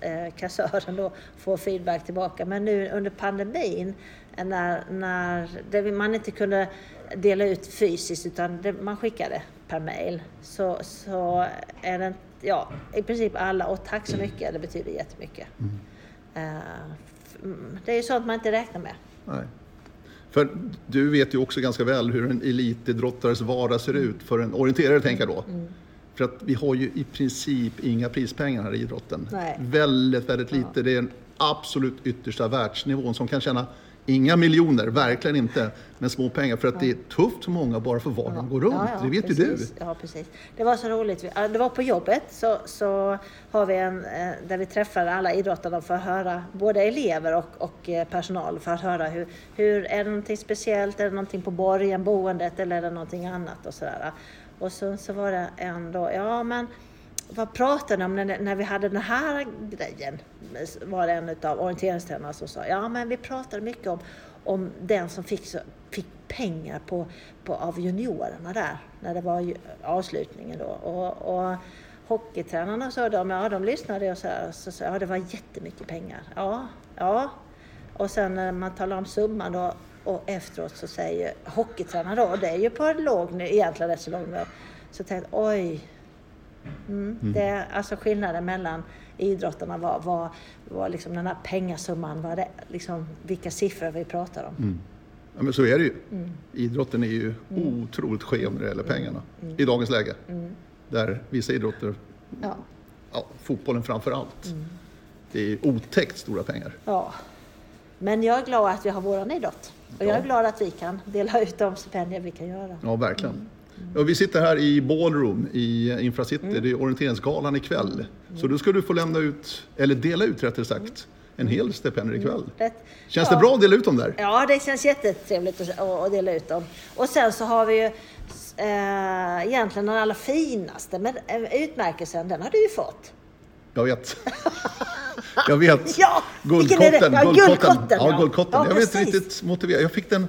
eh, kassören då får feedback tillbaka. Men nu under pandemin när, när det, man inte kunde dela ut fysiskt utan det, man skickade per mail så, så är det ja, i princip alla och tack så mycket, det betyder jättemycket. Eh, mm, det är ju sånt man inte räknar med. Nej. För du vet ju också ganska väl hur en elitidrottares vardag ser ut, för en orienterare tänker jag då. För att vi har ju i princip inga prispengar här i idrotten. Nej. Väldigt, väldigt lite. Det är den absolut yttersta världsnivån som kan tjäna inga miljoner, verkligen inte, men små pengar. För att det är tufft för många bara för vardagen går runt. Ja, ja, det vet precis. ju du. Ja, precis. Det var så roligt. Ja, Det var på jobbet så, så har vi en eh, där vi träffar alla idrottarna för att höra, både elever och, och eh, personal, för att höra hur, hur är det någonting speciellt, är det någonting på borgen, boendet eller är det någonting annat och sådär. Och så, så var det en då, ja men vad pratade ni om när, när vi hade den här grejen? Var det en av orienteringstränarna som sa, ja men vi pratade mycket om, om den som fick, så, fick pengar på, på, av juniorerna där, när det var ju avslutningen då. Och, och hockeytränarna sa de, ja de lyssnade och så, här, så sa jag, ja det var jättemycket pengar. Ja, ja. Och sen när man talar om summan då och efteråt så säger hockeytränaren då, och det är ju på en låg nivå, egentligen rätt så låg nivå, så tänkte jag, oj, Mm. Det, alltså skillnaden mellan idrottarna var, var, var liksom den här pengasumman, var det, liksom, vilka siffror vi pratar om. Ja, men så är det ju. Mm. Idrotten är ju otroligt skev när det gäller pengarna i dagens läge. Där vissa idrotter, Ja. ja, fotbollen framför allt, Mm. det är otäckt stora pengar. ja. Men jag är glad att vi har våran idrott. Och jag är glad att vi kan dela ut de stipendier vi kan göra. Ja, verkligen. Mm. Ja, vi sitter här i Ballroom i Infracity, det är orienteringsgalan ikväll. Mm. Så då ska du få lämna ut, eller dela ut rättare sagt, en hel stipendier ikväll. Rätt. Känns Mm. Ja. det bra att dela ut dem där? Ja, det känns jättetrevligt att, dela ut dem. Och sen så har vi ju eh, egentligen den allra finaste men eh, utmärkelsen, den har du ju fått. Jag vet. Jag vet. Ja? Guldkotten. Ja, guldkotten, Ja, guldkotten. Ja, jag vet precis. riktigt motiverat. Jag fick den,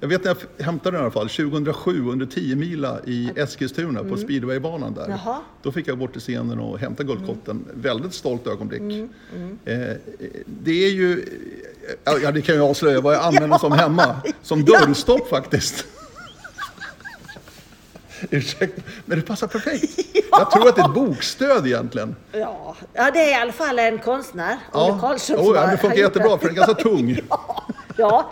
jag vet när jag hämtade den i alla fall, 2007 under 10 mila i Eskilstuna på speedwaybanan där. Mm. Jaha. Då fick jag gå till scenen och hämta guldkotten. Väldigt stolt ögonblick. Mm, Eh, det är ju, ja det kan jag avslöja vad jag använder som hemma. Som dörrstopp faktiskt. Ursäkta, men det passar perfekt. Jag tror att det är ett bokstöd egentligen. Ja, ja det är i alla fall en konstnär, Olle Karlsson, oh, ja, det funkar jättebra för den är ganska tung. Ja, ja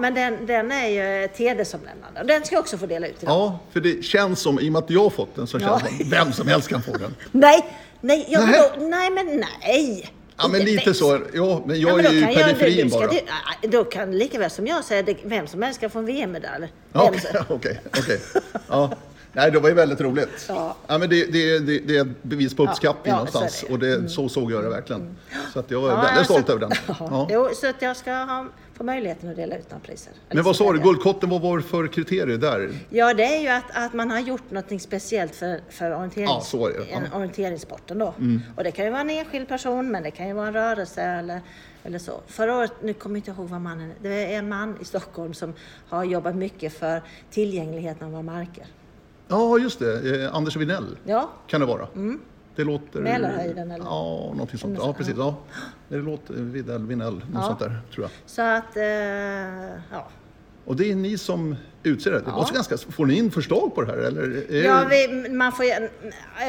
men den, den är ju TD-somlämnande. Den ska jag också få dela ut idag. Ja, för det känns som, i och med att jag har fått den, så känns det Ja. som vem som helst kan få den. Nej, nej, jag, Nähä. då, nej men nej. Ja, men lite bäst. så. Ja, men Ja, jag men är ju i kan jag- periferin du- bara. du- ja, Då kan lika väl som jag säga det, vem som helst ska få en VM-medalj. Ja, som- Okej, okej. Ja. Nej, det var ju väldigt roligt. Ja. men det, det, det, det är ett bevis på uppskattning ja, någonstans. är Och det. det, så såg jag det verkligen. Så att jag Ja, väldigt stolt över den. Ja. Ja. Jo, så att jag ska ha, få möjligheten att dela ut några priser. Men vad sa du. Guldkotten, vad var det för kriterier där? Ja, det är ju att, att man har gjort något speciellt för, för orienterings, Ja, så är. Ja. Mm. orienteringssporten då. Och det kan ju vara en enskild person, men det kan ju vara en rörelse eller, eller så. Förra året, nu kommer jag inte ihåg vad mannen det är en man i Stockholm som har jobbat mycket för tillgängligheten av våra marker. Ja, just det. Eh, Anders Vinell Ja, kan det vara. Det låter... Mälarhöjden, eller? Ja, någonting sånt. Ja, precis. Ja. Det låter Vinell, Vinell något Ja. sånt där, tror jag. så att, eh, ja. Och det är ni som utser det? måste ganska, får ni in förslag på det här? Eller Ja, vi, man, får,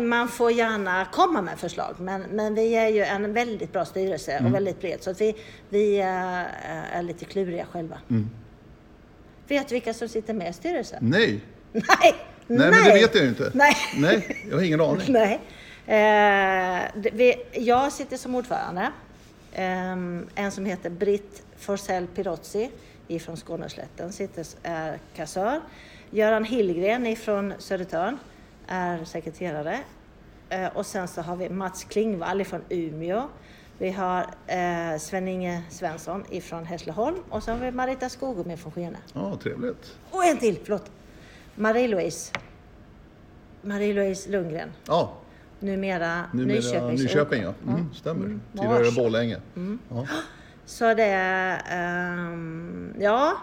man får gärna komma med förslag, men, men vi är ju en väldigt bra styrelse Mm. och väldigt bred, så att vi, vi eh, är lite kluriga själva. Mm. Vet du vilka som sitter med i styrelsen? Nej. Nej! Nej, men det vet jag ju inte. Nej. Nej, jag har ingen aning. Nej. Eh, jag sitter som ordförande. Eh, en som heter Britt Forsell Pirozzi ifrån Skåneslätten sitter, är kassör. Göran Hillgren ifrån Södertörn är sekreterare. Eh, och sen så har vi Mats Klingvall ifrån Umeå. Vi har eh, Sven-Inge Svensson ifrån Hässleholm och så har vi Marita Skogum från Skene. Ja, trevligt. Och en till, förlåt. Marie-Louise. Marie-Louise Lundgren. Ja, Numera, numera Nyköpings Nyköping, ja. Mm, stämmer. Mm. Tidigare. Borlänge. Ja. Så det är, ehm, ja,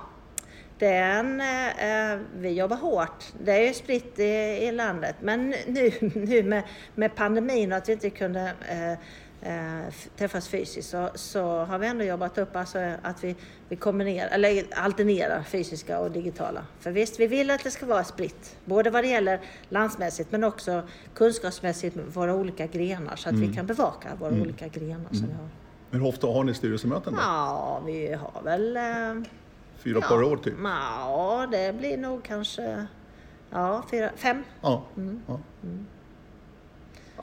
det är en, eh, vi jobbar hårt. Det är ju spritt i, i landet. Men nu, nu med, med pandemin och att vi inte kunde eh, eh, träffas fysiskt så, så har vi ändå jobbat upp alltså att vi, vi kombinerar, eller alternerar fysiska och digitala. För visst, vi vill att det ska vara spritt. Både vad det gäller landsmässigt men också kunskapsmässigt med våra olika grenar så att vi kan bevaka våra olika grenar som vi har. Men hur ofta har ni styrelsemöten då? Ja, vi har väl... eh, Fyra ja, per år typ? Ja, det blir nog kanske ja, fyra, fem. Ja. Mm. ja.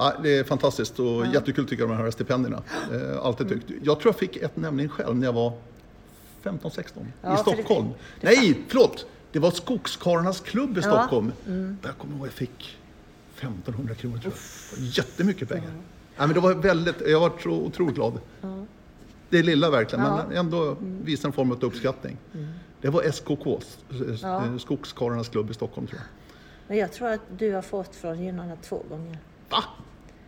Ja, det är fantastiskt och jättekul tycker jag de här stipendierna. Eh, alltid tyckt. Jag tror jag fick ett nämligen själv när jag var 15-16 Ja, i för det- Stockholm. det- Nej, förlåt! Det var Skogskarlarnas klubb i Ja. Mm. Stockholm. Jag kommer ihåg att jag fick 1500 kronor tror jag. Jättemycket pengar. Ja, men det var väldigt, jag var så otroligt glad. Det är lilla verkligen, Ja. Mm. men ändå visar en form av uppskattning. Det var SKK, Ja. eh, Skogskarlarnas klubb i Stockholm tror jag. Men jag tror att du har fått från gynnarna två gånger. Va?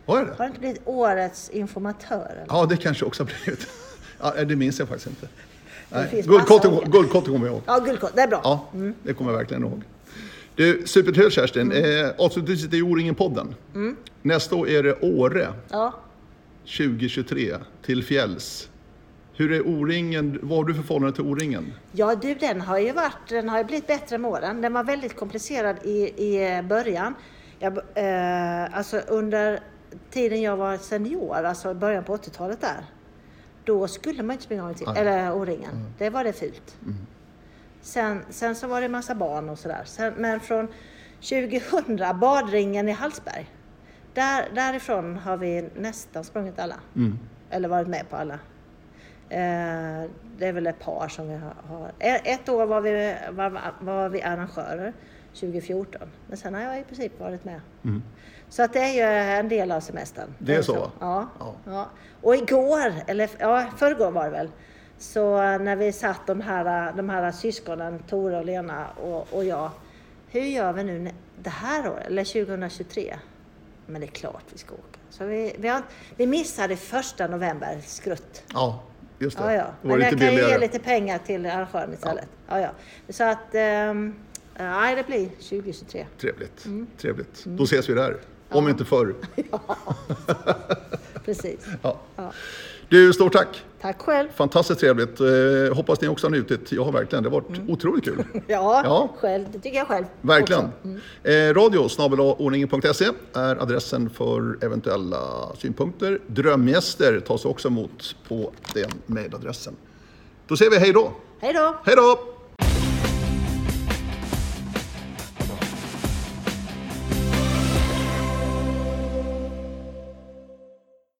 Var det det? Har du inte blivit årets informatör? Eller? Ja, det kanske också har blivit. Ja, det minns jag faktiskt inte. Guldkotten guldkotten kommer jag ihåg. Ja, guldkort. Det är bra. Ja, det kommer jag verkligen ihåg. Du, supertrevligt Kerstin. Mm. Eh, avslutningsvis är O-ringen-podden. Nästa år är det Åre Ja. 2023 till fjälls. Hur är O-ringen? Vad har du för förhållande till O-ringen? Ja du, den har ju varit, den har ju blivit bättre med åren. Den var väldigt komplicerad i, i början. Jag, eh, alltså under tiden jag var senior, alltså början på 80-talet där. Då skulle man inte springa orientering, Nej. eller O-ringen. Det var det fult. Sen, sen så var det massa barn och sådär. Sen, men från 2000, badringen i Hallsberg. Där, därifrån har vi nästan sprungit alla. Eller varit med på alla. Eh, det är väl ett par som vi har. Ett år var vi, var, var vi arrangörer, 2014. Men sen har jag i princip varit med. Så att det är ju en del av semestern. Det är så, va? Ja. Ja. ja. Och igår, eller ja, förrgår var det väl, så när vi satt de här, de här syskonen, Tore och Lena och, och jag. Hur gör vi nu det här året, eller 2023? Men det är klart vi ska åka. Så vi, vi, har, vi missade första november, skrutt. Ja, just det. Ja, ja. Det Men jag kan ju ge lite pengar till arrangören istället. Ja. Ja, Så att, ehm, nej det blir 2023. Trevligt. Mm. Trevligt. Då ses vi där. Om inte förr. Precis. Ja. Ja. Du, stort tack! Tack själv. Fantastiskt trevligt. Eh, hoppas ni också har njutit. Jag har verkligen. Det har varit otroligt kul. Ja, Ja. själv. Det tycker jag själv. Verkligen. Mm. Eh, radio snabel-a-ordningen.se är adressen för eventuella synpunkter. Drömgäster tas också emot på den mejladressen. Då säger vi hej då. Hej då! Hej då!